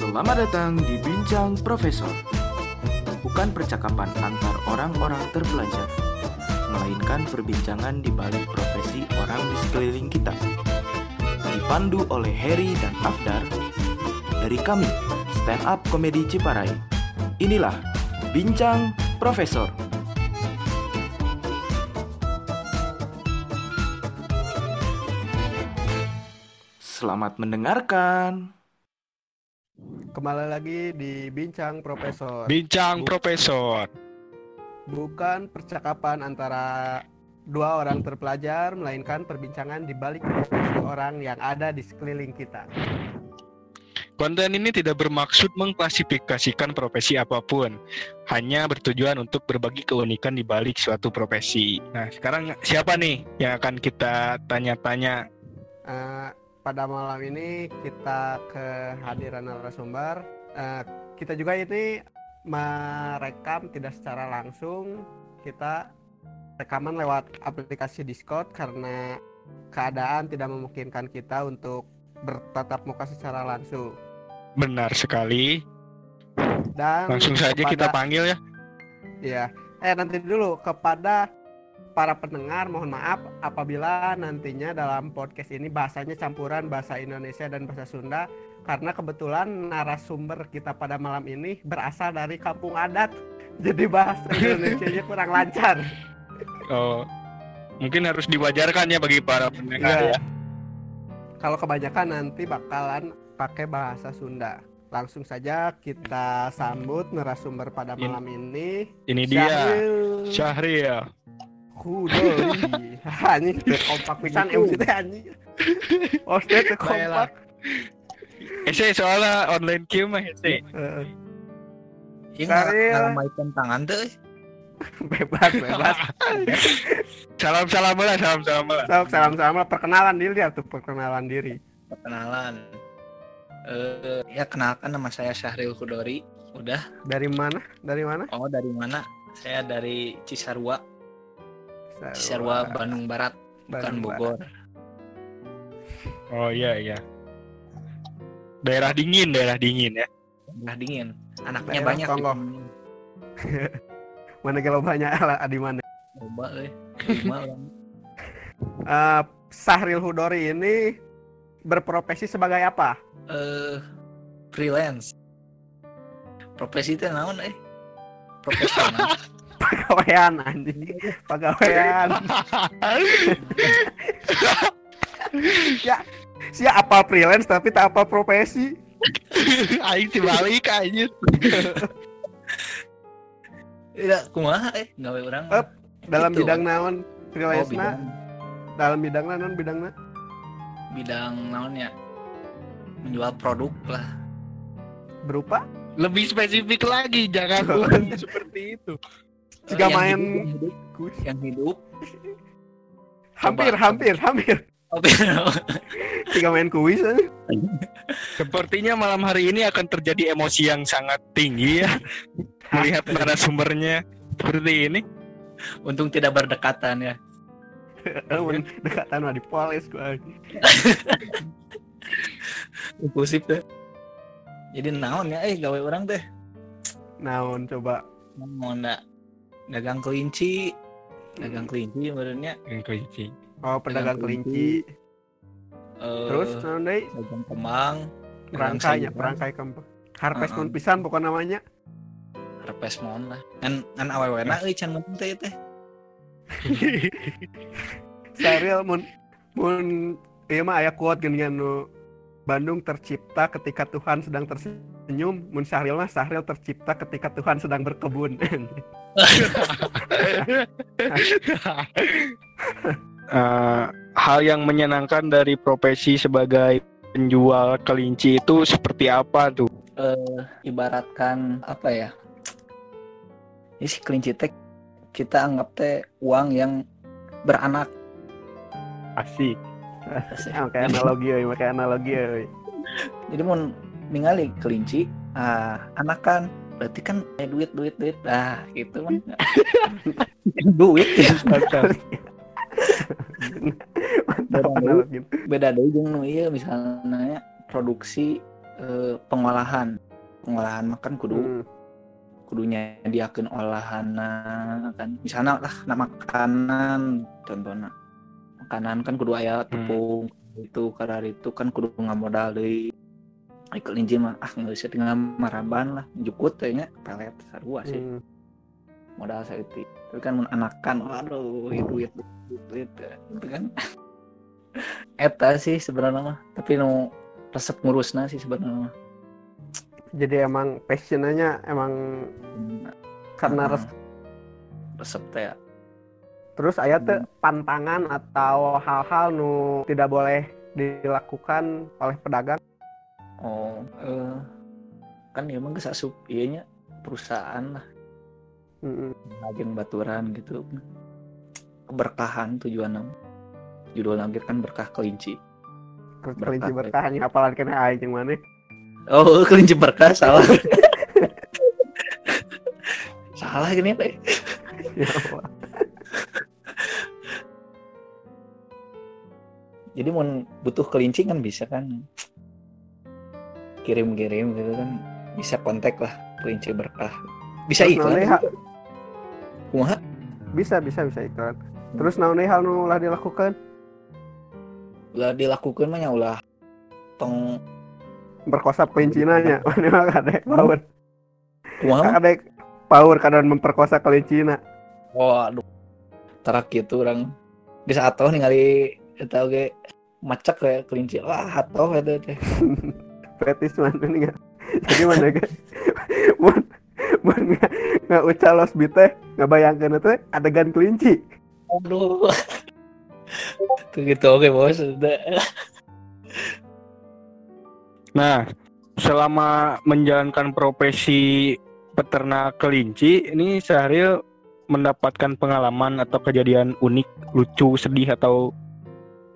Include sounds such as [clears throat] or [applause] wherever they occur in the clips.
Selamat datang di Bincang Profesor. Bukan percakapan antar orang-orang terpelajar, melainkan perbincangan di balik profesi orang di sekeliling kita. Dipandu oleh Harry dan Afdar dari kami, Stand Up Komedi Ciparai. Inilah Bincang Profesor. Selamat mendengarkan. Kembali lagi di Bincang Profesor. Bincang Bu- Profesor. Bukan percakapan antara dua orang terpelajar, melainkan perbincangan di balik orang yang ada di sekeliling kita. Konten ini tidak bermaksud mengklasifikasikan profesi apa pun, hanya bertujuan untuk berbagi keunikan di balik suatu profesi. Nah, sekarang siapa nih yang akan kita tanya-tanya? Eh, pada malam ini kita kehadiran narasumber. Eh, kita juga ini merekam tidak secara langsung. Kita rekaman lewat aplikasi Discord karena keadaan tidak memungkinkan kita untuk bertatap muka secara langsung. Benar sekali. Dan Langsung saja kita kepada- panggil ya. Iya. Eh nanti dulu kepada para pendengar mohon maaf apabila nantinya dalam podcast ini bahasanya campuran bahasa Indonesia dan bahasa Sunda karena kebetulan narasumber kita pada malam ini berasal dari kampung adat. Jadi bahasa Indonesia-nya kurang lancar. Oh, mungkin harus diwajarkan ya bagi para pendengar Iya. ya. Kalau kebanyakan nanti bakalan pakai bahasa Sunda. Langsung saja kita sambut narasumber pada malam ini. Ini dia, Syahril. Syahril. Kudoi. [laughs] Anjing kompak pisan MC teh anjing. Hostnya teu kompak. Ese soalnya online queue mah ese. Heeh. Ini Saril. ngaramaikan tangan tuh. [laughs] eh. bebas bebas. [laughs] Salam-salam lah, salam-salam lah. Sok salam salam perkenalan diri ya tuh perkenalan diri. Perkenalan. Eh ya kenalkan nama saya Syahril Kudori. Udah. Dari mana? Dari mana? Oh dari mana? Saya dari Cisarua, Cisarua Bandung Barat, bukan Bandung Bogor. Oh iya iya. Daerah dingin, daerah dingin ya. Daerah dingin. Anaknya Daerah banyak. sini. [laughs] Mana kalau banyak lah di mana? Coba eh. [laughs] Eh, Sahril Hudori ini berprofesi sebagai apa? Eh freelance. Profesi itu naon eh? Profesional. [laughs] Pegawaian anjing. Pegawaian. ya, [laughs] si apa freelance tapi tak apa profesi. Aing dibalik aja. Iya, kumaha eh gawe orang. Up. Dalam Gitu. bidang naon oh, freelance bidang, dalam bidang naon bidangna? bidang naon ya? Menjual produk lah. Berupa Lebih spesifik lagi, jangan [laughs] seperti itu. Jika Eh, yang main hidup, yang hidup, kuis. yang hidup. Hampir, Coba. hampir, hampir. Jika main kuis eh. Sepertinya malam hari ini akan terjadi emosi yang sangat tinggi ya. Melihat narasumbernya seperti ini. Untung tidak berdekatan ya. [laughs] Mun dekatan mah dipoles gua. [laughs] Impulsif deh. Jadi naon ya eh gawe orang teh. Naon coba Mau ndak dagang kelinci. Dagang kelinci sebenarnya. Yang kelinci. oh pedagang kelinci. Eh, Terus naon deui? dagang kembang. dagang Perangkainya, perangkai kempeng. Harvest Heeh. moon pisan bukan namanya. Harvest moon lah. Kan kan awewena euy can mun teh teh. [laughs] Sahril mun mun ieu mah aya quote geuningan nu Bandung tercipta ketika Tuhan sedang tersenyum, mun Sahril mah Sahril tercipta ketika Tuhan sedang berkebun. Eh, hal yang menyenangkan dari profesi sebagai penjual kelinci itu seperti apa tuh? Eh ibaratkan apa ya? Ini si kelinci teh kita anggap teh uang yang beranak. Asik. Oke analogi euy, make analogi euy. Jadi mau ningali kelinci, ah anakan berarti kan eh, duit duit duit. Ah gitu mah [laughs] duit. Ya Mantap Beda deh jeung nu ieu misalnya produksi eh, pengolahan. Pengolahan makan kudu Hmm. kudunya diakeun olahana kan. Misalnya lah nah makanan contohnya makanan kan kudu aya tepung itu kadar itu kan kudu ngamodal deui. Ai kelinci mah ah nggak bisa tinggal maraban lah jukut kayaknya pelet sarua sih. Hmm. modal saeutik tapi kan mun anakan waduh duit duit duit itu kan. [laughs] Eta sih sebenarnya mah tapi nu resep ngurusna sih sebenarnya mah. Jadi emang passionnya emang karena Ah, res- resep teh ya. Terus aya teh Hmm. pantangan atau hal-hal nu tidak boleh dilakukan oleh pedagang. Oh, eh, kan ya emang geus asup ieu nya perusahaan lah, agen baturan gitu. Keberkahan tujuan Judul lagi kan berkah kelinci. Kelinci Berkah. berkahnya apalagi kena aing yang mana? Oh, [laughs] kelinci berkah salah. [laughs] salah gini apa ya? [laughs] Ya Allah. Jadi mau butuh kelinci kan bisa kan kirim-kirim gitu kan bisa kontak lah kelinci berkah. Bisa iklan. Kumaha? Bisa bisa bisa iklan. Terus naon hal nu ulah dilakukan? Ulah dilakukan mah nya ulah tong Berkosa kelinci nanya. Mana [laughs] mah kadek power. kumaha mah? Kadek power kadang memperkosa kelinci Oh, aduh. Tarak gitu orang bisa atuh ningali eta oge macak kayak kelinci. Wah, atuh eta teh. [laughs] fetis mana nih nggak? Jadi mana ga? [laughs] Mun mun nggak nggak ucalos bite nggak bayangkan itu adegan kelinci. Aduh. Tuh gitu oke bos. Udah. Nah, selama menjalankan profesi peternak kelinci, ini Syahril mendapatkan pengalaman atau kejadian unik, lucu, sedih atau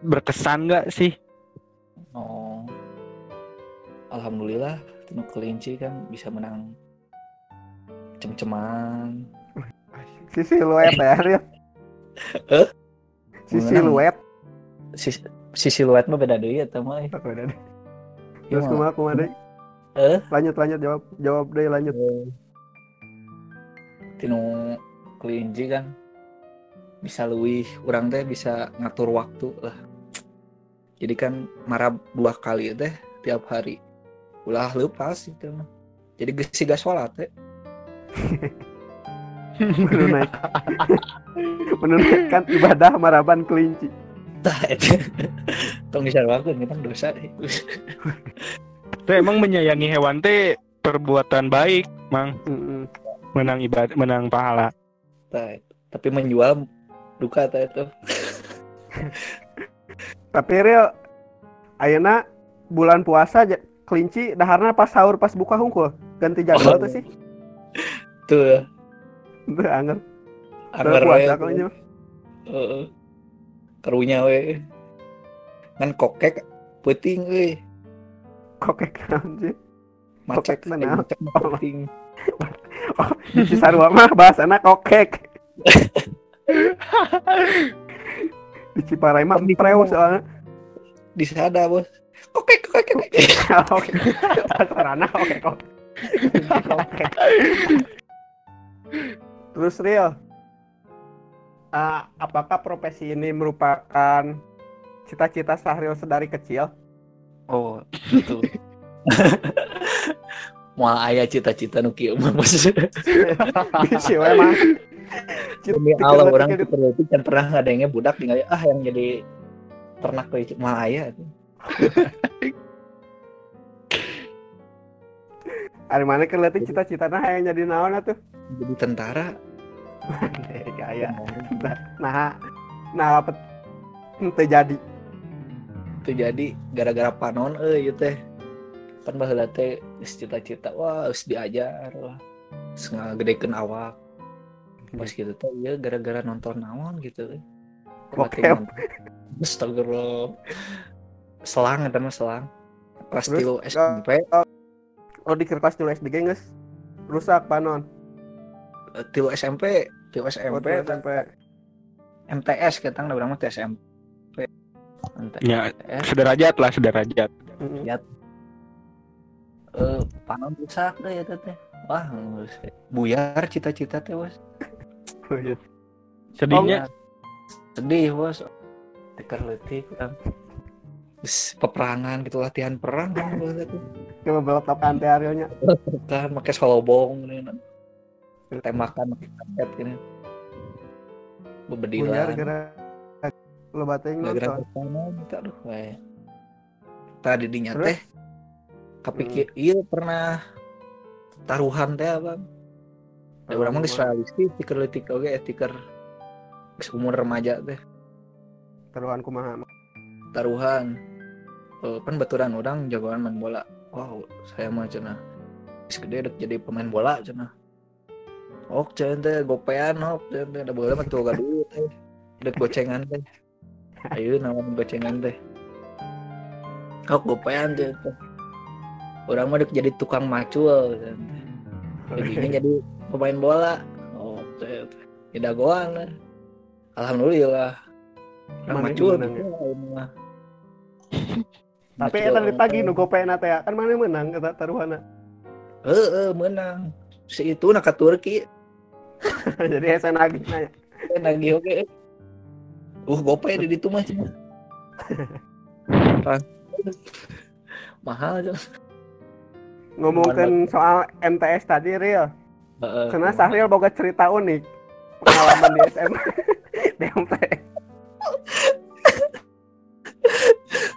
berkesan nggak sih? Oh. Alhamdulillah tinu kelinci kan bisa menang cem-ceman. Si siluet ya, Ril. Eh? Si siluet. Si, si siluet mah beda deui eta mah. Oh, beda deh. Iya, Terus mah. kumaha kumaha deh? Eh? Lanjut lanjut jawab jawab deh lanjut. Tinu kelinci kan bisa lebih orang teh bisa ngatur waktu lah. Jadi kan marah dua kali teh tiap hari. Ulah lepas itu mah. Jadi geus siga sholat teh. [laughs] Menunai. [laughs] Menunaikan ibadah maraban kelinci. Tah eta. Tong disarwakeun kita dosa. Itu emang menyayangi hewan teh perbuatan baik, Mang. Menang ibadah, menang pahala. Tah. Tapi menjual duka teh itu. [laughs] Tapi Ril, ayeuna bulan puasa kelinci daharna pas sahur pas buka hungkul ganti jadwal Oh. tuh sih. Tuh, Tuh anggar. anggar puasa we. kelinci. we. Kan kokek peuting euy. Kokek naon sih? Macak Kokek mah naon? macak mah peuting. Di Cisarua mah bahasana kokek. [laughs] Di Ciparai mah Kan di- empreu soalnya. Di sada, Bos. Kokek kokek kokek. [laughs] Oke. Sarana oke kok. [laughs] Terus Ril, eh, apakah profesi ini merupakan cita-cita Sahril sedari kecil? Oh, itu. [laughs] Moal aya cita-cita nu kieu mah Bos. Demi Allah orang kayak itu terlebih kan pernah ngadengnya budak tinggal ah yang jadi ternak kelinci moal aya tuh. [laughs] Hari mana kan liatin cita-cita nah yang jadi naon tuh? Jadi tentara. Eh, Gaya. Nah, nah apa teu jadi. Itu jadi gara-gara panon euy ieu teh. Pan baheula teh cita-cita wah geus diajar lah. Geus ngagedekeun awak. Pas gitu teh ieu gara-gara nonton naon gitu. Oke. Astagfirullah. Selang mah selang. Kelas Terus, 3 SMP, Oh di kelas dulu SD geus rusak panon. eh, tilu SMP, tilu Oh, SMP, di SMP. MTS ketang urang mah teh SMP. MTS. Ya, sederajat lah, sederajat. Ya. eh panon rusak deh ya teh wah buyar cita-cita teh bos Sedihnya? Sedih bos. Tikar letih kan. Peperangan gitu latihan perang kan itu Coba belotok ante arionya. kan pakai solobong ini kan. Tembakan pakai karet gini Buyar bebedilan gara lo bateng ke sana gitu aduh we. tadi dinya teh kepikir iya pernah taruhan teh apa ya orang mah realistis tikar letik oge geus umur remaja teh. Taruhan kumaha. taruhan. Eh, kan baturan orang jagoan main bola. Wow saya mah cenah geus gede dek jadi pemain bola cenah. Ok cenah teh gopean ok cenah teh. Ada bola mah tuh gaduh teh dek gocengan teh. Ayo nawan gocengan teh. Ok gopean teh. Orang mah dek jadi tukang macul cenah teh. Jadinya jadi pemain bola oh tidak goan lah alhamdulillah macul ya? mah. Tapi eta orang ditagi teh. nu gopena teh kan mana menang eta taruhanna. Heeh, menang. Si itu nak ke Turki, [laughs] Jadi hese nagih nanya. lagi oke. Uh, gope di ditu mah [laughs] Mahal aja. Ngomongkeun soal MTS tadi real. Heeh. Karena Sahril boga cerita unik pengalaman di SM di MTS.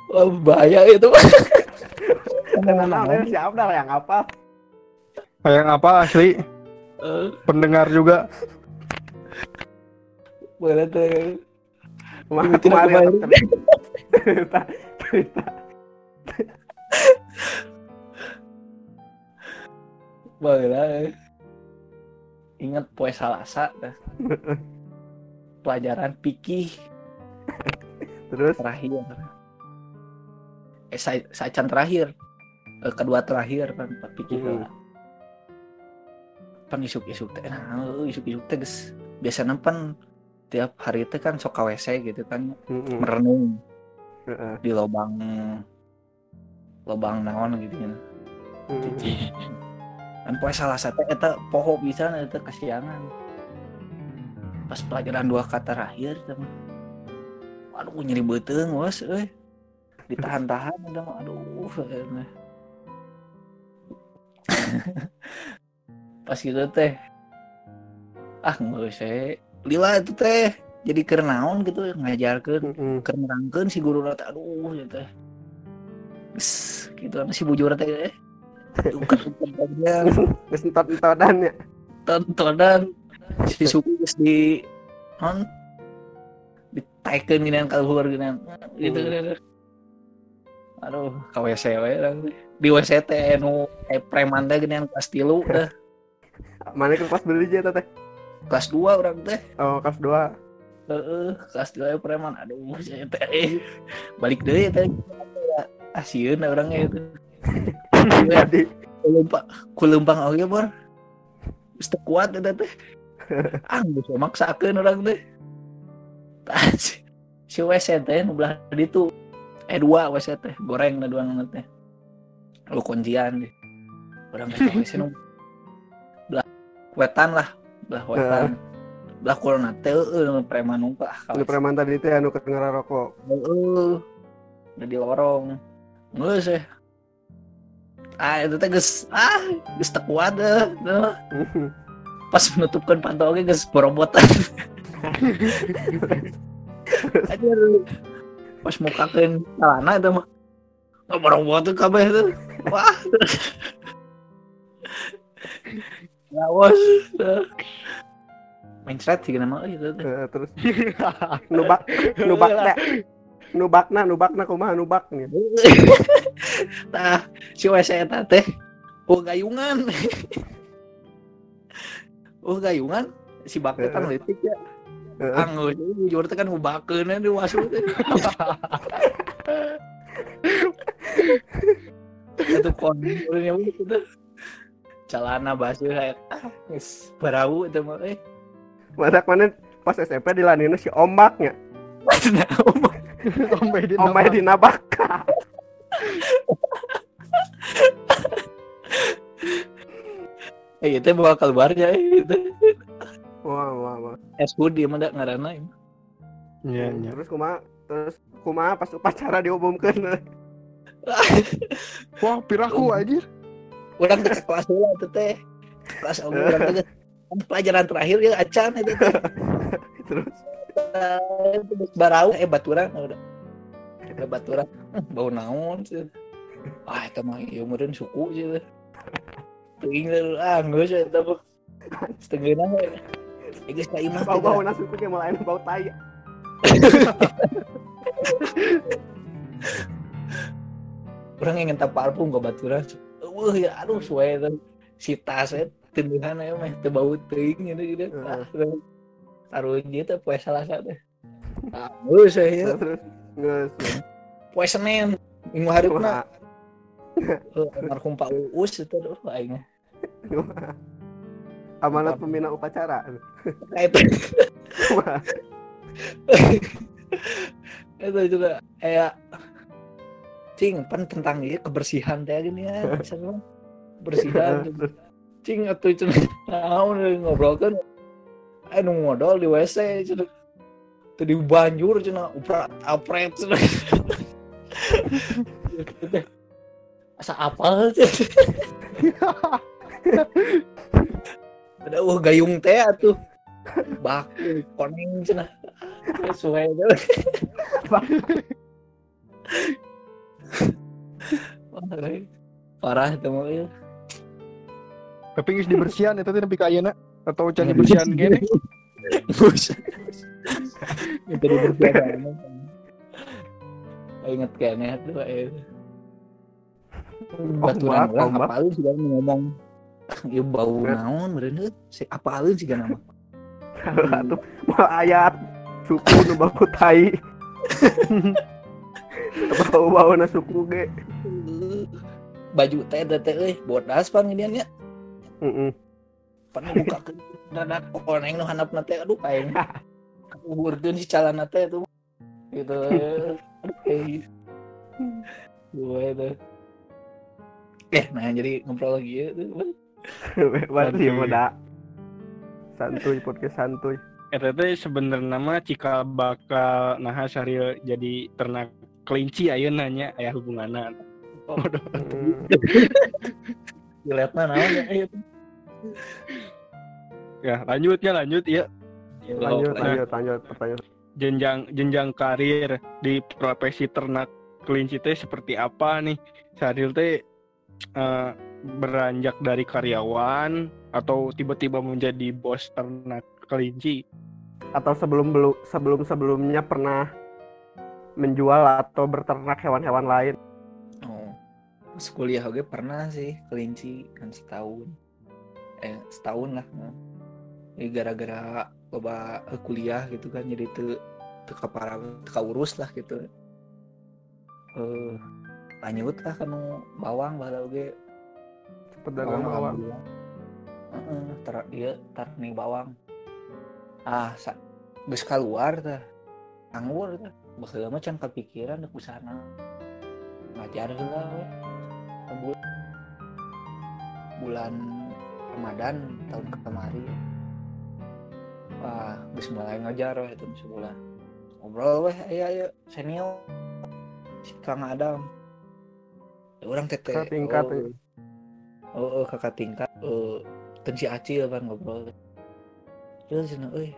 Wah, bahaya itu. Karena namanya si Abdal yang apa? Yang apa asli Eh, pendengar juga boleh tuh. Kemarin kemarin. cerita cerita Boleh lah. Ingat poe Salasa. [laughs] Pelajaran pikih terus terakhir. Eh, sa sacan terakhir. Eh, kedua terakhir kan, tapi kita Hmm. pan isuk-isuk teh nah eh, isuk-isuk teh geus biasana pan tiap hari teh kan sok WC gitu kan mm-mm. merenung di lobang lobang naon gitu kan. Dan poe salah satu eta poho bisa eta kasiangan pas pelajaran dua kata terakhir sama aduh nyeri beteng bos euy. Ditahan-tahan udah aduh [laughs] pas gitu teh ah nggak usah lila itu teh jadi kernaon gitu ngajarkeun Mm-mm. kernerangkeun si guru teh aduh ya teh. Gitu kan si bujur teh eh Geus entot-entotan ya. tontonan. Si suku geus di ditaikeun gini kaluhur gini gitu Hmm. gitu. Aduh ka WC we di WC teh nu eh, preman teh gini kelas tilu dah. [laughs] Mana ke kelas beli aja teh? kelas 2 orang teh. Oh, kelas 2. Heeh, kelas 2 preman. Aduh saya teh eh, balik deui teh. Asieun orangnya itu [laughs] Jadi kulempang kulempang oge bor. Teu kuat eta teh. [laughs] Ah geus maksakeun orang teh. Si, si WC teh belah ditu eh dua WC teh goreng na dua nana teh. Lu kuncian deh. Orang teh [laughs] WC nu belah wetan lah belah wetan. Belah kulona teh nu preman numpah lu preman tadi teh anu keur ngerokok. Heeh. Udah di lorong. Geus eh. Ah, itu teh geus ah, geus teu kuat deh. Duh. Pas menutupkan pantau ge geus borobotan. [laughs] Aduh. Pas mukakeun celana itu mah. Oh, kabeh tuh. Wah. Ya, bos. Mindset sih nama itu. Eh, terus nubak nubak teh. Nubakna nubakna kumaha nubak nih. Tah, [laughs] si WC eta teh oh gayungan. oh [laughs] gayungan si bakte kan leutik ya. Heeh. Anggus jujur teh kan ngubakeun di wasu teh. [laughs] Itu konurnya itu. Celana basuh kayak ah barau itu mah eh. Madak mana pas SMP dilanina si ombaknya. Nah, [laughs] sampai di Omai di nabaka. Eh itu bawa keluarnya itu. wah wah wah Es dia mah da ngaranna. Iya, iya. terus kumaha terus kumaha pas upacara diumumkan [laughs] Wah, piraku anjir. Urang teh ke kelas heula itu teh. Kelas teh [laughs] kan pelajaran terakhir ya acan itu Eh, Terus barau eh baturan udah. Eh baturan [laughs] bau naon sih. Ah eta mah suku sih. Teuing ah geus eta mah. Setengahna we. Eh geus ka imah bau bau nasi kucing malah enak bau tai [laughs] Urang ingin tak parfum ke baturan. Wah ya aduh suwe. Si tas eta tindihan ya mah bau teuing gitu gitu. Taruh gitu poe salah satu. Ah, geus ya. terus Poe Senin minggu hari Kumaha? Eh, almarhum Pak Uus itu tuh aing amanat pembina upacara. Itu. Itu juga kayak cing pan tentang iya kebersihan teh gini ya misalnya kebersihan [laughs] cing atau itu naon deui ngobrolkeun anu modal di WC cenah teu di banjur cenah uprat apret cenah [laughs] asa apal cenah [laughs] ada uh gayung teh atuh. Baku koneng cenah sesuai teh Wah, parah itu mah ieu. Tapi geus dibersihan eta teh nepi ka ayeuna atau can dibersihan gini. Bus. Itu dibersihan. Ingat kayaknya tuh eh. Baturan orang ombak. apalin sih kan ngomong ya bau naon bener si apalin sih kan nama Atuh mau ayat suku nu bau tai. [laughs] bau bau na suku ge. baju teh teh euy bodas pan gedean nya Heeh. Pan buka ke dadak koneng nu handapna teh aduh aing [laughs] kuburkeun si calana teh tuh. Gitu. [laughs] Eh gue itu. Eh nah jadi ngobrol lagi ya tuh. Bebas ya moda. Santuy podcast santuy. Eta teh sebenarnya nama cikal bakal nah saril jadi ternak kelinci ayeuna nya aya hubunganna. Mm. [laughs] dilihatnya naon ya itu Ya, lanjutnya lanjut ya. Lanjut Nah. lanjut lanjut pertanyaan. Jenjang jenjang karir di profesi ternak kelinci teh seperti apa nih? Saril teh eh, beranjak dari karyawan atau tiba-tiba menjadi bos ternak kelinci? Atau sebelum belu, sebelum sebelumnya pernah menjual atau berternak hewan-hewan lain. oh pas kuliah oke pernah sih kelinci kan setahun eh setahun lah nah. Gara-gara coba kuliah gitu kan jadi tuh teu kapara teu kaurus lah gitu eh lanjut lah kan bawang bala oge Pedagang bawang. Heeh, ter dia tar nih bawang. Ah, sa geus keluar tah. Anggur tah. Baheula mah can kepikiran dek usahana. Ngajar. Bul- Bulan Ramadan tahun kemarin. Wah, geus mulai ngajar we itu sebulan. Ngobrol weh aya aya senior si Kang Adam. Orang tete. Kakak tingkat, ya. Oh, oh kakak tingkat. Oh, tensi acil kan ngobrol. Ya cenah euy.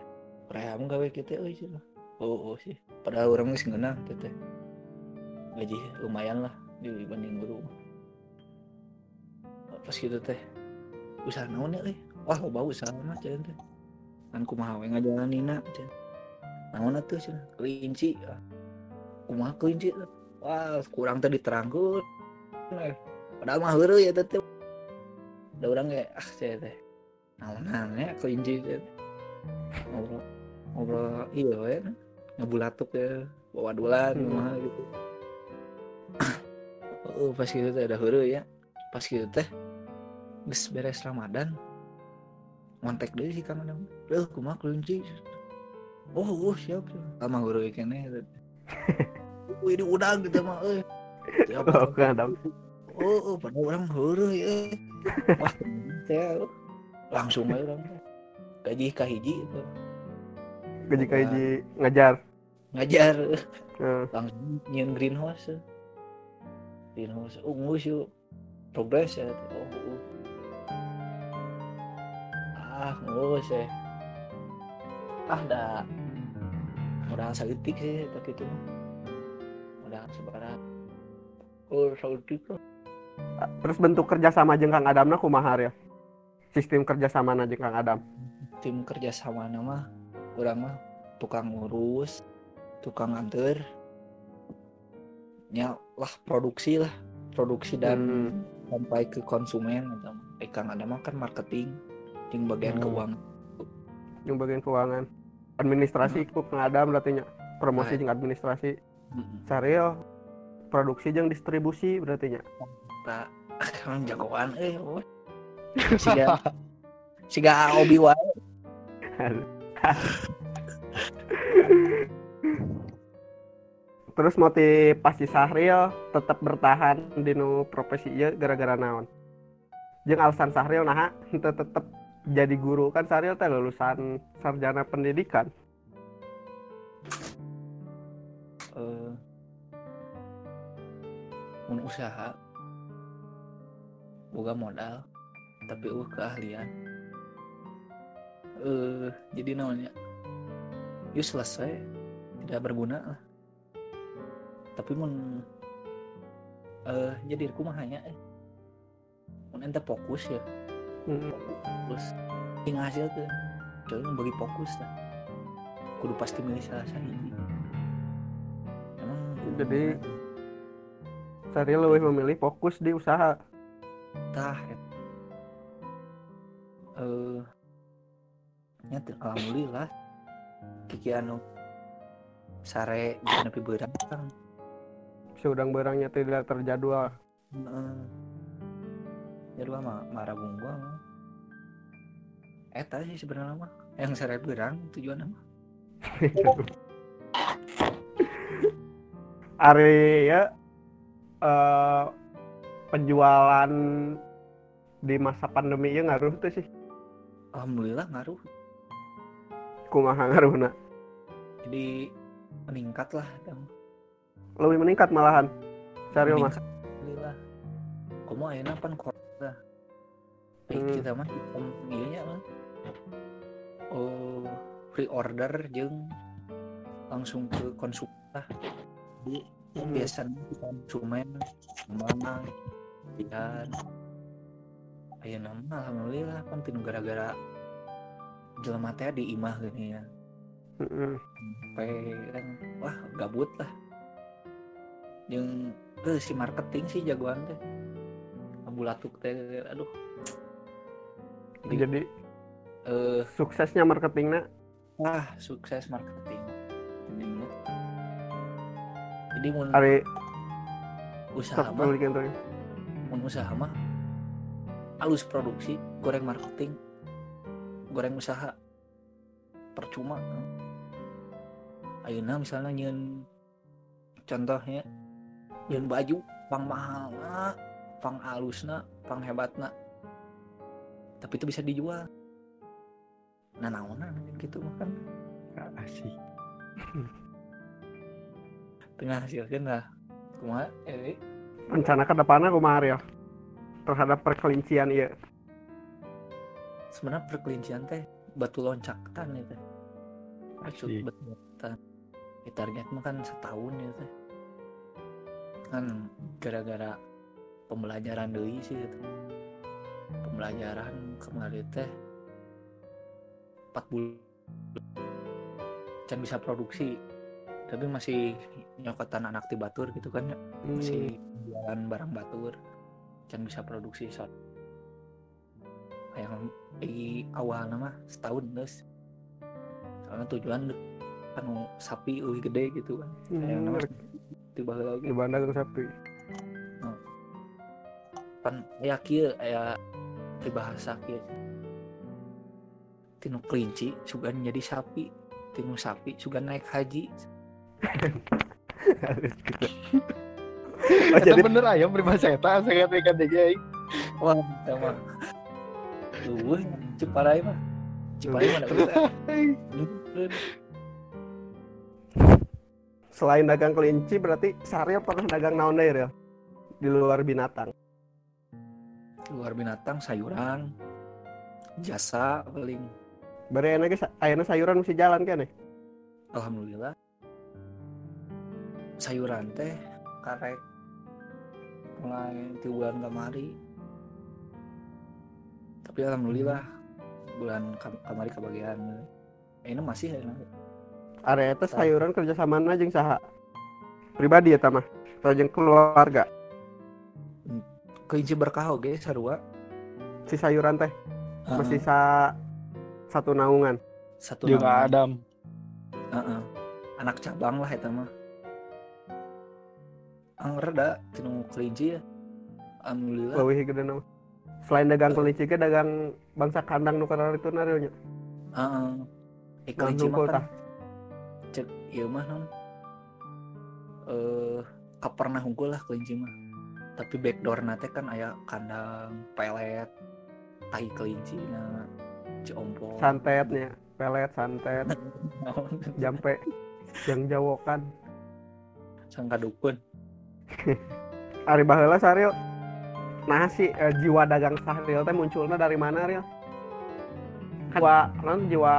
Ream gawe kitu euy cenah. Oh, oh sih. Padahal orang geus ngeunah teh. Gaji lumayan lah dibanding guru. Pas gitu teh. Usaha naon ya euy? Wah, loba usaha mah cenah teh. Kan kumaha we ngajalanina cenah. Naon atuh cenah? Kelinci. Ah. Kumaha kelinci? Wah, kurang teh diterangkeun. Padahal mah heureuy ya teh ada orang kayak ah saya teh naonan ya kelinci teh ngobrol ngobrol iya we ngebulatuk ya bawa dolan Hmm. kumaha gitu [clears throat] oh pas gitu teh ada heureuy ya pas gitu teh geus beres Ramadan. Ngontek deui si Kang Adam. "Leuh, kumaha kelinci? Oh oh siap siap. Lama heureuy keneh Wih, di udang gitu mah euy Tiap Oh, Kang Adam. oh, oh pada orang huru ya wah teh langsung aja orang. Gaji kahiji itu. Gaji kaji ngajar. Ngajar. Heeh. langsung nyian greenhouse greenhouse. Oh ngus yuk. Progres ya oh ngus ya ah dah udah saeutik sih tak itu udah sebarang. Oh saeutik lah terus bentuk kerjasama jeung Kang Adamna kumaha ya? Sistem kerjasama na jeung Kang Adam. Tim kerja sama nama orang mah tukang ngurus tukang anter nya lah produksi lah. Produksi dan Hmm. sampai ke konsumen gitu. Eh, Kang ada mah kan marketing yang bagian Hmm. keuangan. Yang bagian keuangan. Administrasi ku Kang Adam berarti nya promosi jeung administrasi. Mm-mm. Saril produksi jeung distribusi berarti nya tak kan jagoan eh oh. [laughs] siga siga hobi wae. [laughs] Terus motivasi Sahril tetap bertahan di nu profesi ieu gara-gara naon? Jeung alasan Sahril nah henteu tetep jadi guru. Kan Sahril teh lulusan sarjana pendidikan. Mun usaha. Boga modal tapi uh keahlian. Eh jadi namanya yuk selesai tidak berguna lah. Tapi mun eh jadi hanya eh? Mun ente fokus ya Hmm. fokus tinggal hasil tuh. Jadi bagi fokus lah. Kudu pasti milih salah satu. Emang kudu Jadi- mana? Sahril lebih memilih fokus di usaha. Tah eh nyata alhamdulillah. Kiki anu sare nepi beurang seudang barangnya tidak terjadwal. Jadwal mah marah gua mah eta sih sebenarnya mah yang sare beurang tujuan mah [laughs] Ari ya eh, penjualan di masa pandemi ya ngaruh tuh sih. Alhamdulillah ngaruh. Kumaha ngaruhna jadi meningkat lah dong lebih meningkat malahan. Saril mah meningkat alhamdulillah. Kamu ayeuna pan eh, Hmm. kita mah sistem ieu nya mah oh free order jeung langsung ke konsumen lah. Jadi Hmm. biasanya konsumen memang lihat. Ayeuna mah alhamdulillah kan tinu gara-gara jelema teh di imah gini ya. Mm-mm. sampai kan wah gabut lah. Yang eh, si marketing sih jagoan teh. Bulatuk teh aduh jadi jadi eh. suksesnya marketingnya? Wah sukses marketing. Jadinya jadi mun Ari usaha mah mun usaha mah halus produksi goreng marketing goreng usaha. Percuma. Ayeuna misalnya nyeun contohnya nyeun baju pang mahal pang alusna pang hebatna tapi itu bisa dijual. Nah naonan gitu mah kan asik. [laughs] Tengah hasilkan lah. Kumaha eh rencana ke depannya kumaha Ariel terhadap perkelincian iya. Sebenarnya perkelincian teh batu loncatan ya teh. Batu batu loncatan. Ya, target mah kan setahun ya teh. Kan gara-gara pembelajaran deui sih gitu. pembelajaran kemarin teh 4 bulan. Can bisa produksi tapi masih nyokotan anak ti batur gitu kan ya Hmm. masih jualan barang batur can bisa produksi. Shot yang di awal nama setahun terus soalnya tujuan kan sapi lebih gede gitu kan. Yang nama tiba lagi di bandar sapi. Kan ya kia ya di bahasa kia tinu kelinci sugan jadi sapi tinu sapi sugan naik haji [laughs] oh, jadi bener ayam berbahasa eta saya katakan deh guys wah emang Luweh, Ciparai mah. Ciparai mah ada bisa. Selain dagang kelinci berarti Saryo pernah dagang naon deui Ril? Di luar binatang. Luar binatang, sayuran, jasa paling. Bari enak ge ayeuna sayuran mesti jalan kan nih. Alhamdulillah. Sayuran teh karek mulai di bulan kamari. Tapi alhamdulillah bulan kam- kamari kebagian. Ini masih ya. Area teh sayuran kerja sama jeung saha? Pribadi ya mah. Atau jeung keluarga. Kelinci berkah oge sarua. Si sayuran teh masih Heeh, sa satu naungan. satu Juga nama. Adam. Heeh. Anak cabang lah eta mah. Angger da tinu kelinci ya. Alhamdulillah. Leuwih gede nama. Selain dagang kelinci ge dagang bangsa kandang nu kana itu nya. Heeh. Eh, Nah, kelinci mah kan cek ieu mah non. Eh kapernah hungkul lah kelinci mah. Tapi backdoor nate kan aya kandang pelet tai kelinci na ciompo. Santetnya, pelet santet, [laughs] jampe yang jawokan. Sangka dukun. [laughs] Ari baheula Saril. Nah si eh, jiwa dagang Sahril teh munculnya dari mana Ril? Kan jiwa non jiwa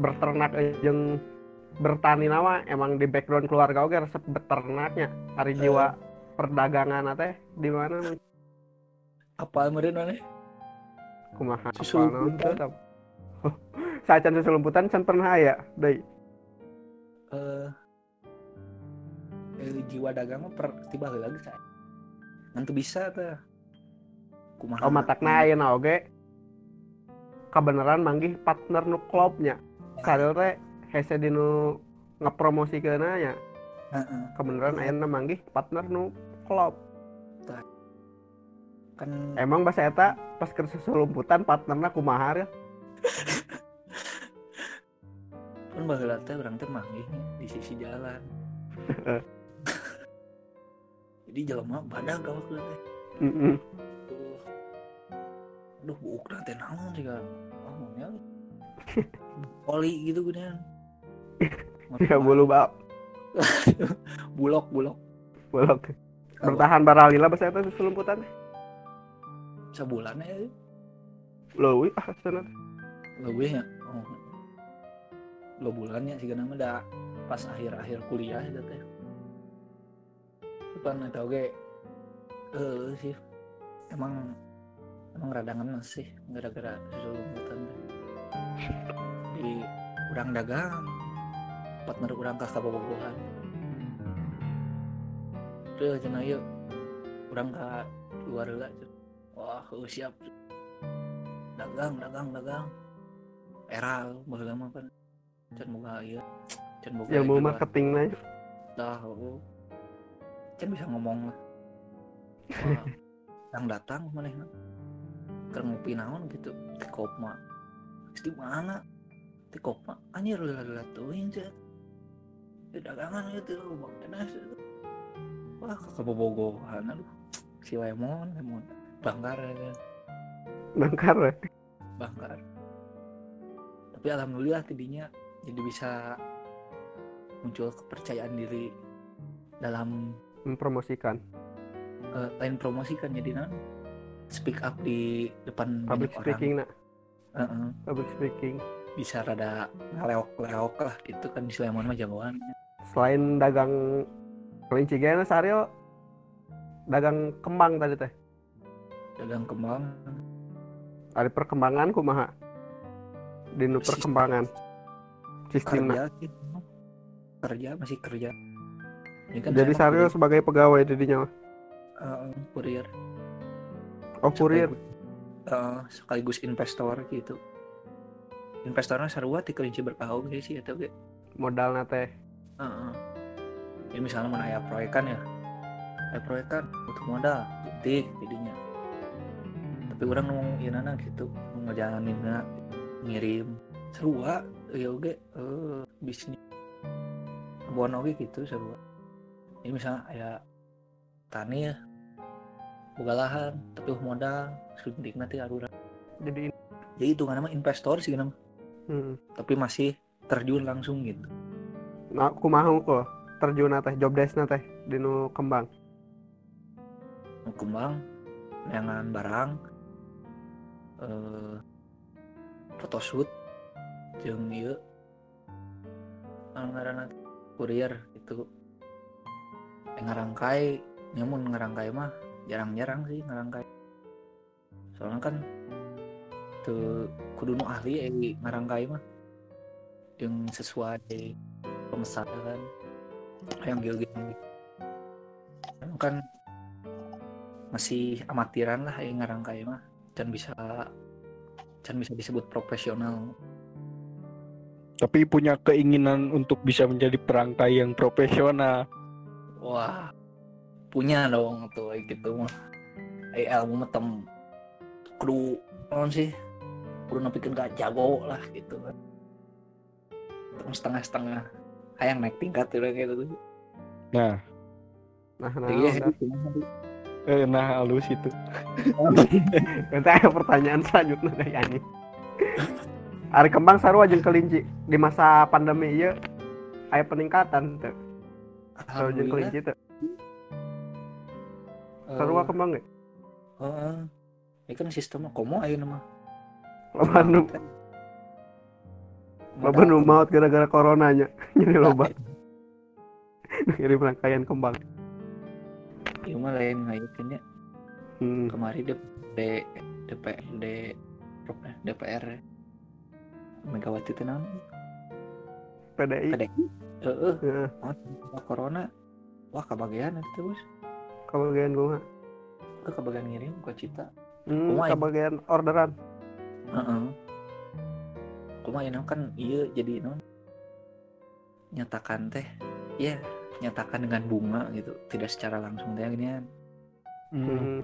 berternak eh, jeung bertani nama emang di background keluarga oge resep beternaknya. Ari jiwa perdagangan teh di mana Apa meureun maneh? kumaha naon teu, tah. [laughs] Sacan susulumputan can pernah aya deui. Eh eh, jiwa dagang mah per tiba heula geus aya. Ngan teu bisa teh. Kumaha? Oh matakna ayeuna oge kabeneran manggih partner nu klubnya. Saril teh hese dinu ngapromosikeunna nya. Heeh. kebenaran ayeuna manggih partner nu klub Kan emang bahasa eta pas ke susulumputan partnerna kumaha ya [laughs] kan baheula teh urang teh manggih nih di sisi jalan. Jadi jelema badag awak teh. Heeh. Tuh. Aduh, buuk nanti naon sih kan. Oh, [laughs] Oli gitu gedean. ya bulu bab bulok bulok bulok bertahan baralila bahasa eta susulumputan sebulan ya leuwih ah cenah lebih ya? Oh. lo bulannya sih nama dah pas akhir akhir kuliah itu teh. Kan eta oge eh sih. Emang emang radangan sih gara-gara susulumputan teh. Di urang dagang partner urang ka kabogohan Tuh cenah yuk luar heula cenah. wah heuh siap. Dagang dagang dagang. Eral baheula mah kan can boga ieu can boga ilmu itulah. marketingna dah oh. can bisa ngomong lah. [laughs] Yang datang mana keur ngopi naon gitu. Di kopma. Di mana? Di kopma. Anjir lila teuing cek di dagangan gitu bang tenas itu wah ke bobogohan aduh. Si lemon lemon. Banggar ya nangkar we. banggar. Tapi alhamdulillah tidinya jadi bisa muncul kepercayaan diri dalam mempromosikan. Eh, lain promosi kan jadi nan speak up di depan public banyak speaking na orang Heeh. public speaking. Bisa rada ngeleok-leok lah gitu kan. Di Sleman mah jagoan selain dagang kelinci gana Saril dagang kembang tadi teh. Dagang kembang. Ada perkembangan kumaha? Sistem. perkembangan. Sistemna kerja kerja masih kerja. Kan jadi Saril sebagai pegawai didinya kurir, eh, kurir. Oh kurir. Eh, sekaligus investor gitu. Investornya sarua ti kelinci berkahau gitu sih atau ge modalna teh Heeh. Jadi misalnya mana aya proyekan ya, aya proyekan butuh modal, titik jadinya. Tapi orang ngomong ya nana gitu, mau ngejalanin ngirim serua, ya oke, eh bisnis. Buan oke gitu serua. Jadi misalnya aya tani ya, boga lahan, tapi uh modal, suntik nanti arura. jadi jadi itu kan nama investor sih nama hmm. tapi masih terjun langsung gitu nah aku mau kok terjun teh job desk teh di nu kembang. Kembang neangan barang eh photoshoot jeung ieu ngaranna kurir itu Eh, ngarangkai nyamun ngarangkai mah jarang-jarang sih ngarangkai soalnya kan tuh kudu nu ahli eh ngarangkai mah yang sesuai pemesan kan? Yang gil-gil kan masih amatiran lah yang ngarangkai mah. Dan bisa dan bisa disebut profesional. Tapi punya keinginan untuk bisa menjadi perangkai yang profesional. wah punya dong tuh kayak gitu mah. Eh ilmu mah tem kudu non sih? Kudu nepikeun gak jago lah gitu kan. Setengah-setengah hayang naik tingkat udah gitu tuh. Nah, nah nah iya eh, nah halus itu. [laughs] nanti ada pertanyaan selanjutnya dari Ani Hari kembang sarua jeung kelinci di masa pandemi iya. Aya peningkatan tuh. Sarua jeung kelinci tuh. Eh, sarua kembang ge heeh. ini kan sistemnya komo ayo nama. Loba nu loba nu maut gara-gara coronanya [laughs] jadi loba [laughs] ngirim rangkaian kembang Iya mah lain ngayukeun ya. hmm. Kemari D, D DPRD DPR Megawati itu naon? PDI PDI. Heeh. Heeh. Oh, corona. Wah, kebagian itu, Bos. kabagian gua mah. Ke kebagian ngirim ke Cita. hmm, Kumaha, kabagian orderan Heeh. Kumaha kan iya jadi non nyatakan teh ya nyatakan dengan bunga gitu tidak secara langsung teh gini kan Hmm. hmm.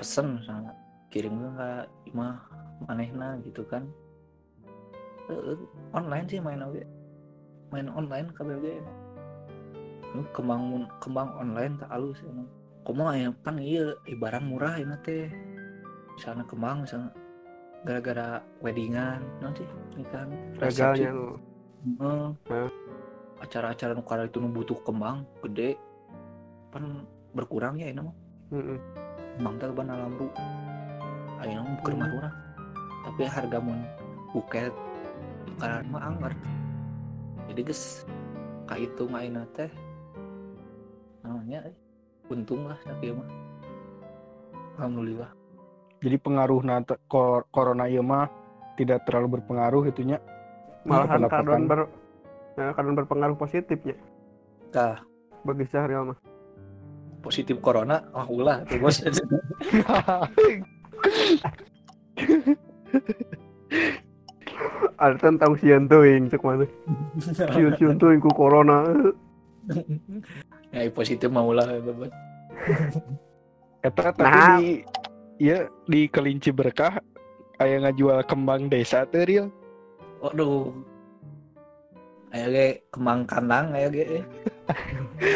pesen misalnya kirim ke imah manehna gitu kan. Online sih main oke main online KBG lu kembang kembang online tak halus emang. Kumaha ya pan iya barang murah ini teh. Misalnya kembang misalnya gara-gara weddingan nanti nikahan gagalnya lu acara-acara nu kada itu butuh kembang gede pan berkurang ya ini mah Heeh. Bang teh ban alam ru. Ayeuna mah keur mah urang. Tapi harga mun buket karena mah anggar. Jadi geus ka itu mah ayeuna teh namanya untung lah tapi mah. Alhamdulillah. Jadi pengaruh nata, kor- corona ieu mah tidak terlalu berpengaruh itunya. malahan kadon ber nah, kadon berpengaruh positifnya Tah, bagi Syahril mah positif corona ah ulah tuh bos. [laughs] ada tentang sian teuing cek mana sian sian ku corona ya positif mah ulah itu bos. Eta tapi Nah. di iya di kelinci berkah aya ngajual kembang desa teh Ril. Waduh. Ayo ge kembang kandang ayo ge.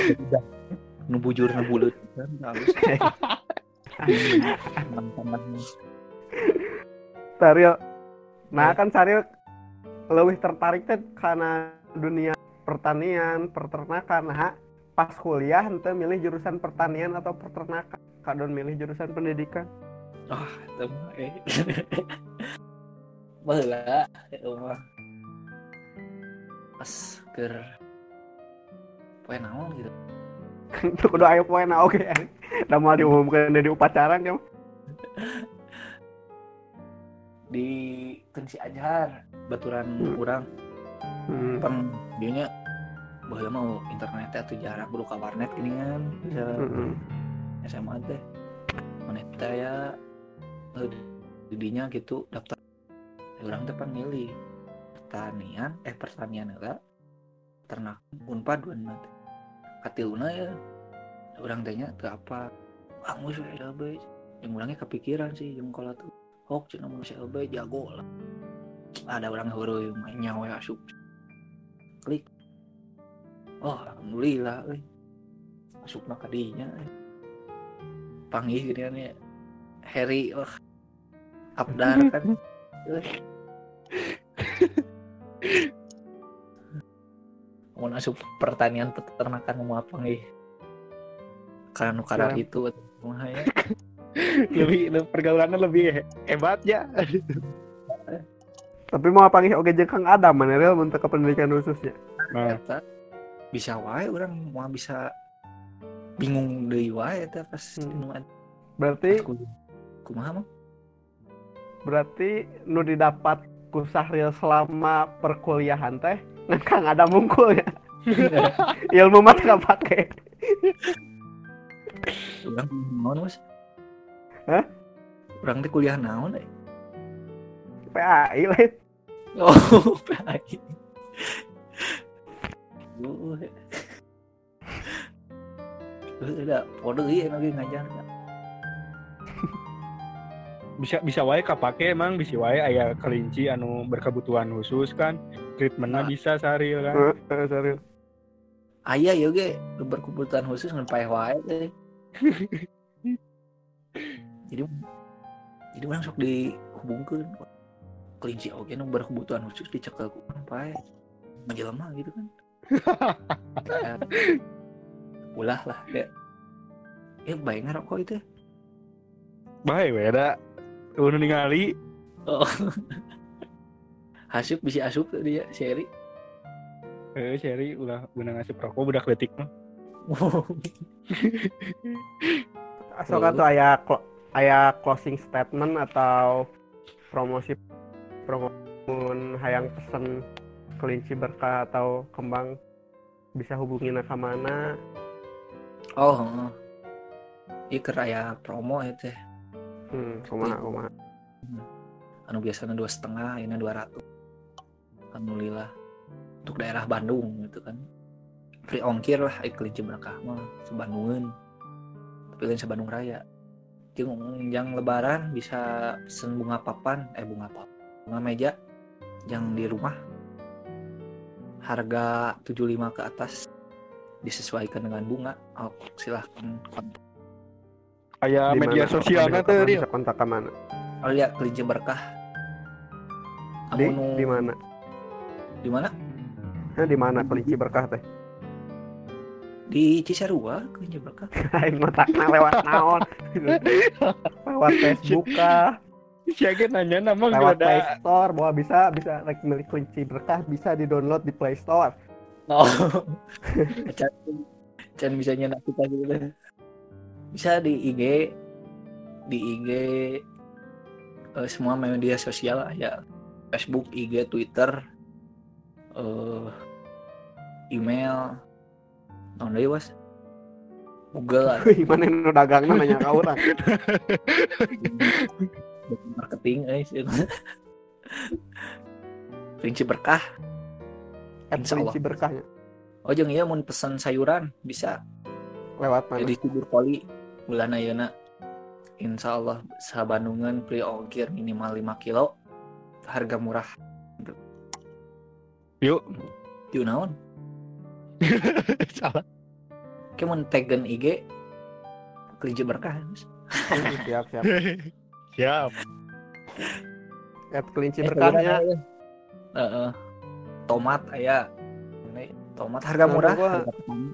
[laughs] nu bujur nu buleut kan halus. Kembang kandang. Syahril nah kan Syahril lebih tertarik teh karena dunia pertanian peternakan nah pas kuliah ente milih jurusan pertanian atau peternakan kadon milih jurusan pendidikan Ah, itu mah eh. [laughs] Baheula itu mah. Pas keur poe naon gitu. [laughs] itu kudu aya poin oke da mau diumumkan di upacara kan Di Tensi Ajar baturan Hmm. urang hmm. pan dieunya baheula mau internet atau jarak kudu ka warnet gini kan. Bisa hmm. SMA teh mana ya didinya gitu daftar. Orang teh pan milih. Pertanian eh pertanian enggak. Ternak unpad dua nanti katiluna ya orang tehnya teu apa? Angus we LB yang orangnya kepikiran sih yang kalau tuh hok cina mau LB jago lah. Ada orang huru mainnya we asup klik. Oh alhamdulillah euy asupna kadinya euy panggil gini ya Harry wah Abdar kan. [laughs] mau asup pertanian peternakan mau apa nih? Karena nu kadar Siapa? itu kumaha ya. [laughs] lebih pergaulannya lebih he- hebat ya. [laughs] Tapi mau panggil oke jeung Kang Adam mana real untuk ke pendidikan khususnya. Nah, bisa wae orang mau bisa bingung deui wae eta pas Hmm. Berarti kumaha mah berarti nu didapat ku Sahril selama perkuliahan teh ngan [laughs] Kang Adam mungkul ya. [laughs] Ilmu mah teu kapake. Urang naon mas? Hah? Urang teh kuliah naon eh? PAI lain. Oh, [laughs] PAI. Uh, udah pode ieu lagi ngajar. Bisa bisa wae kapake emang bisa wae aya kelinci anu berkebutuhan khusus kan. Treatmentnya Nah. bisa sehari kan. Heeh, Eh, serius. Aya ya ge berkebutuhan khusus ngan paeh wae teh. [laughs] jadi jadi orang sok dihubungkeun kelinci oge nu berkebutuhan khusus dicekel ku urang paeh. Menjelema gitu kan. Ya, [laughs] ulah lah ya. Ya bae ngarokok itu. Bae we da. Udah ningali Oh. [laughs] Hasuk bisa asup tuh dia seri. eh Sherry ulah guna ngasih rokok budak letik mah. [laughs] Asal kan tuh aya clo- aya closing statement atau promosi promosi hayang pesen kelinci berkah atau kembang bisa hubungi ke mana oh. heeh. Ieu keur aya promo ya teh. Hmm, kumaha kumaha Anu biasanya dua setengah, ini dua ratus. Alhamdulillah. Untuk daerah Bandung gitu kan. Free ongkir lah, eh, kelinci berkah mah sebandungan. Tapi lain sebandung raya. Jeung yang lebaran bisa pesen bunga papan, eh bunga papan, bunga meja yang di rumah. Harga 75 ke atas disesuaikan dengan bunga. Oh, silahkan kontak. Aya Di media mana? sosialnya Bisa- kontak ke mana Oh lihat kelinci berkah. di nu- di mana Di mana? Nah, di mana kelinci berkah teh Di Cisarua kelinci berkah. [laughs] aing ngotakna lewat naon lewat Facebook kah Siaga nanya nama lewat Play. Store bahwa bisa bisa like milik kunci berkah bisa di download di Play Store Oh. [laughs] Can, can bisa nyenak kita gitu. Bisa di IG di IG eh, semua media sosial ya. Facebook, IG, Twitter, eh email, non deui was. Google lah, [laughs] gimana nu dagangna nanya ka urang [laughs] marketing eh sih. [laughs] Berkah. Insya Allah. kelinci berkahnya Oh jeung ieu mun pesan sayuran bisa lewat mana di Cibur Poli bulan ayeuna Insya Allah sabandungan beli ongkir minimal 5 kilo. Harga murah. Yuk. yuk naon? [laughs] Salah. kayak mun taggen IG kelinci berkah siap siap [laughs] Siap. at kelinci Eh, berkahnya. aya. Heeh. tomat aya. Ini tomat harga murah. harga petani.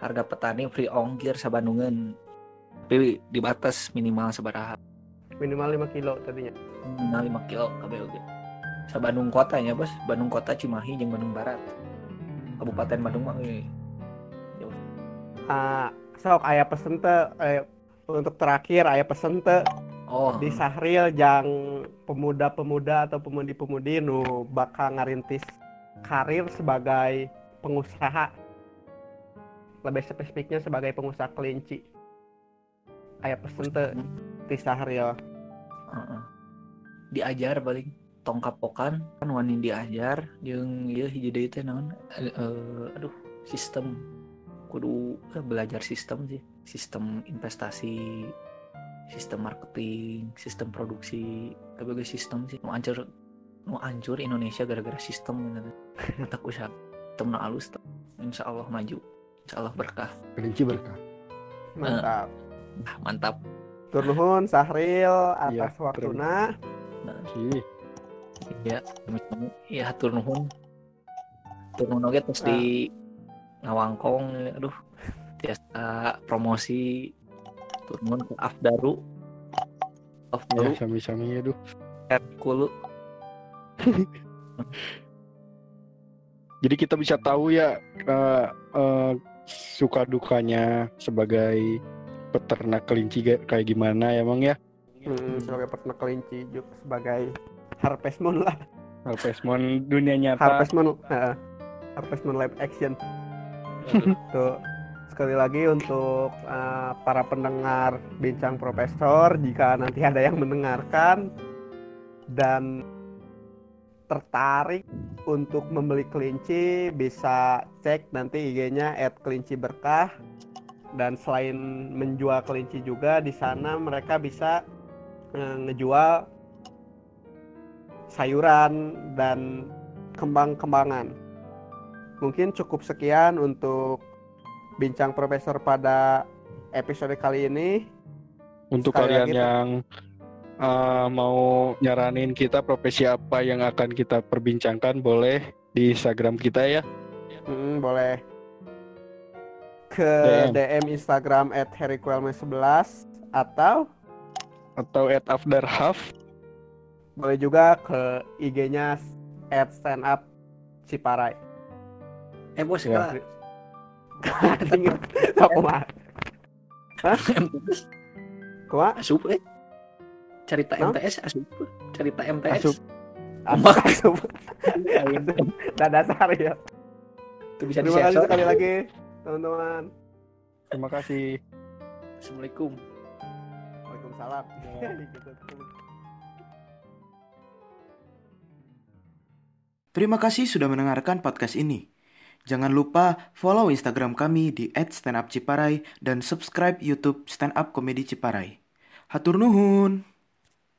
Harga petani free ongkir sabandungan tapi dibatas minimal sabaraha minimal 5 kilo tadinya. Minimal 5 kilo KBOG sa Bandung kotanya bos. Bandung kota Cimahi jeung Bandung Barat. Kabupaten Bandung mah eh, ah sok aya pesen eh, untuk terakhir aya pesen oh di Sahril jang pemuda-pemuda atau pemudi-pemudi nu bakal ngarintis karir sebagai pengusaha. Lebih spesifiknya sebagai pengusaha kelinci aya pesen teh di Sahril Heeh. diajar paling tong kapokan kan wani diajar jeung ieu hiji deui teh naon? Eh, eh, aduh sistem. Kudu eh, belajar sistem sih. Sistem investasi sistem marketing sistem produksi tapi ge sistem sih. Nu hancur nu hancur Indonesia gara-gara sistem gitu. [laughs] tak usaha sistem nu alus insya Allah maju. Insya Allah berkah. Kelinci berkah. mantap Ah, mantap Tur nuhun Sahril atas Iya, waktuna Ih, Iya, sami-sami. Iya, hatur nuhun. Hatur nuhun oge terus di ngawangkong aduh biasa promosi hatur nuhun ke Afdaru. ya Afdaru sami-sami aduh. Herkulu. Jadi kita bisa tahu ya eh, eh, suka dukanya sebagai peternak kelinci kayak gimana ya, Bang ya. Hmm, sebagai peternak kelinci juga sebagai Harvest Moon lah. Harvest Moon dunia nyata. Harvest Moon, heeh. Harvest Moon live action. Tuh sekali lagi untuk uh, para pendengar bincang profesor jika nanti ada yang mendengarkan dan tertarik untuk membeli kelinci bisa cek nanti IG-nya @kelinci_berkah dan selain menjual kelinci juga di sana mereka bisa eh, ngejual sayuran dan kembang-kembangan. Mungkin cukup sekian untuk bincang profesor pada episode kali ini. Untuk Sekali kalian lagi, yang uh, mau nyaranin kita profesi apa yang akan kita perbincangkan boleh di Instagram kita ya. Mm, boleh ke DM. DM Instagram @harryquelme11 atau Atau at after half. boleh juga ke IG-nya @standup Ciparai. Eh bos, Ya. ya. Anjing, tak kumaha. MTS Kumaha? asup eh. Cerita Hah? MTS asup. Cerita MTS. Asup. Asup, [laughs] asup. Dah dasar ya. Itu bisa Terima kasih sekali lagi, teman-teman. Terima kasih. Assalamualaikum. Waalaikumsalam. [laughs] Terima kasih sudah mendengarkan podcast ini. Jangan lupa follow Instagram kami di @standupciparai dan subscribe YouTube Stand Up Comedy Ciparai. Hatur nuhun.